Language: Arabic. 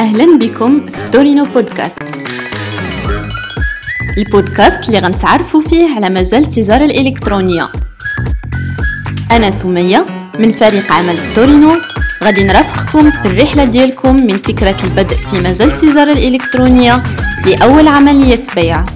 أهلا بكم في ستورينو بودكاست البودكاست اللي غنتعرفوا فيه على مجال التجارة الإلكترونية. أنا سمية من فريق عمل ستورينو غادي نرافقكم في الرحلة ديالكم من فكرة البدء في مجال التجارة الإلكترونية لأول عملية بيع.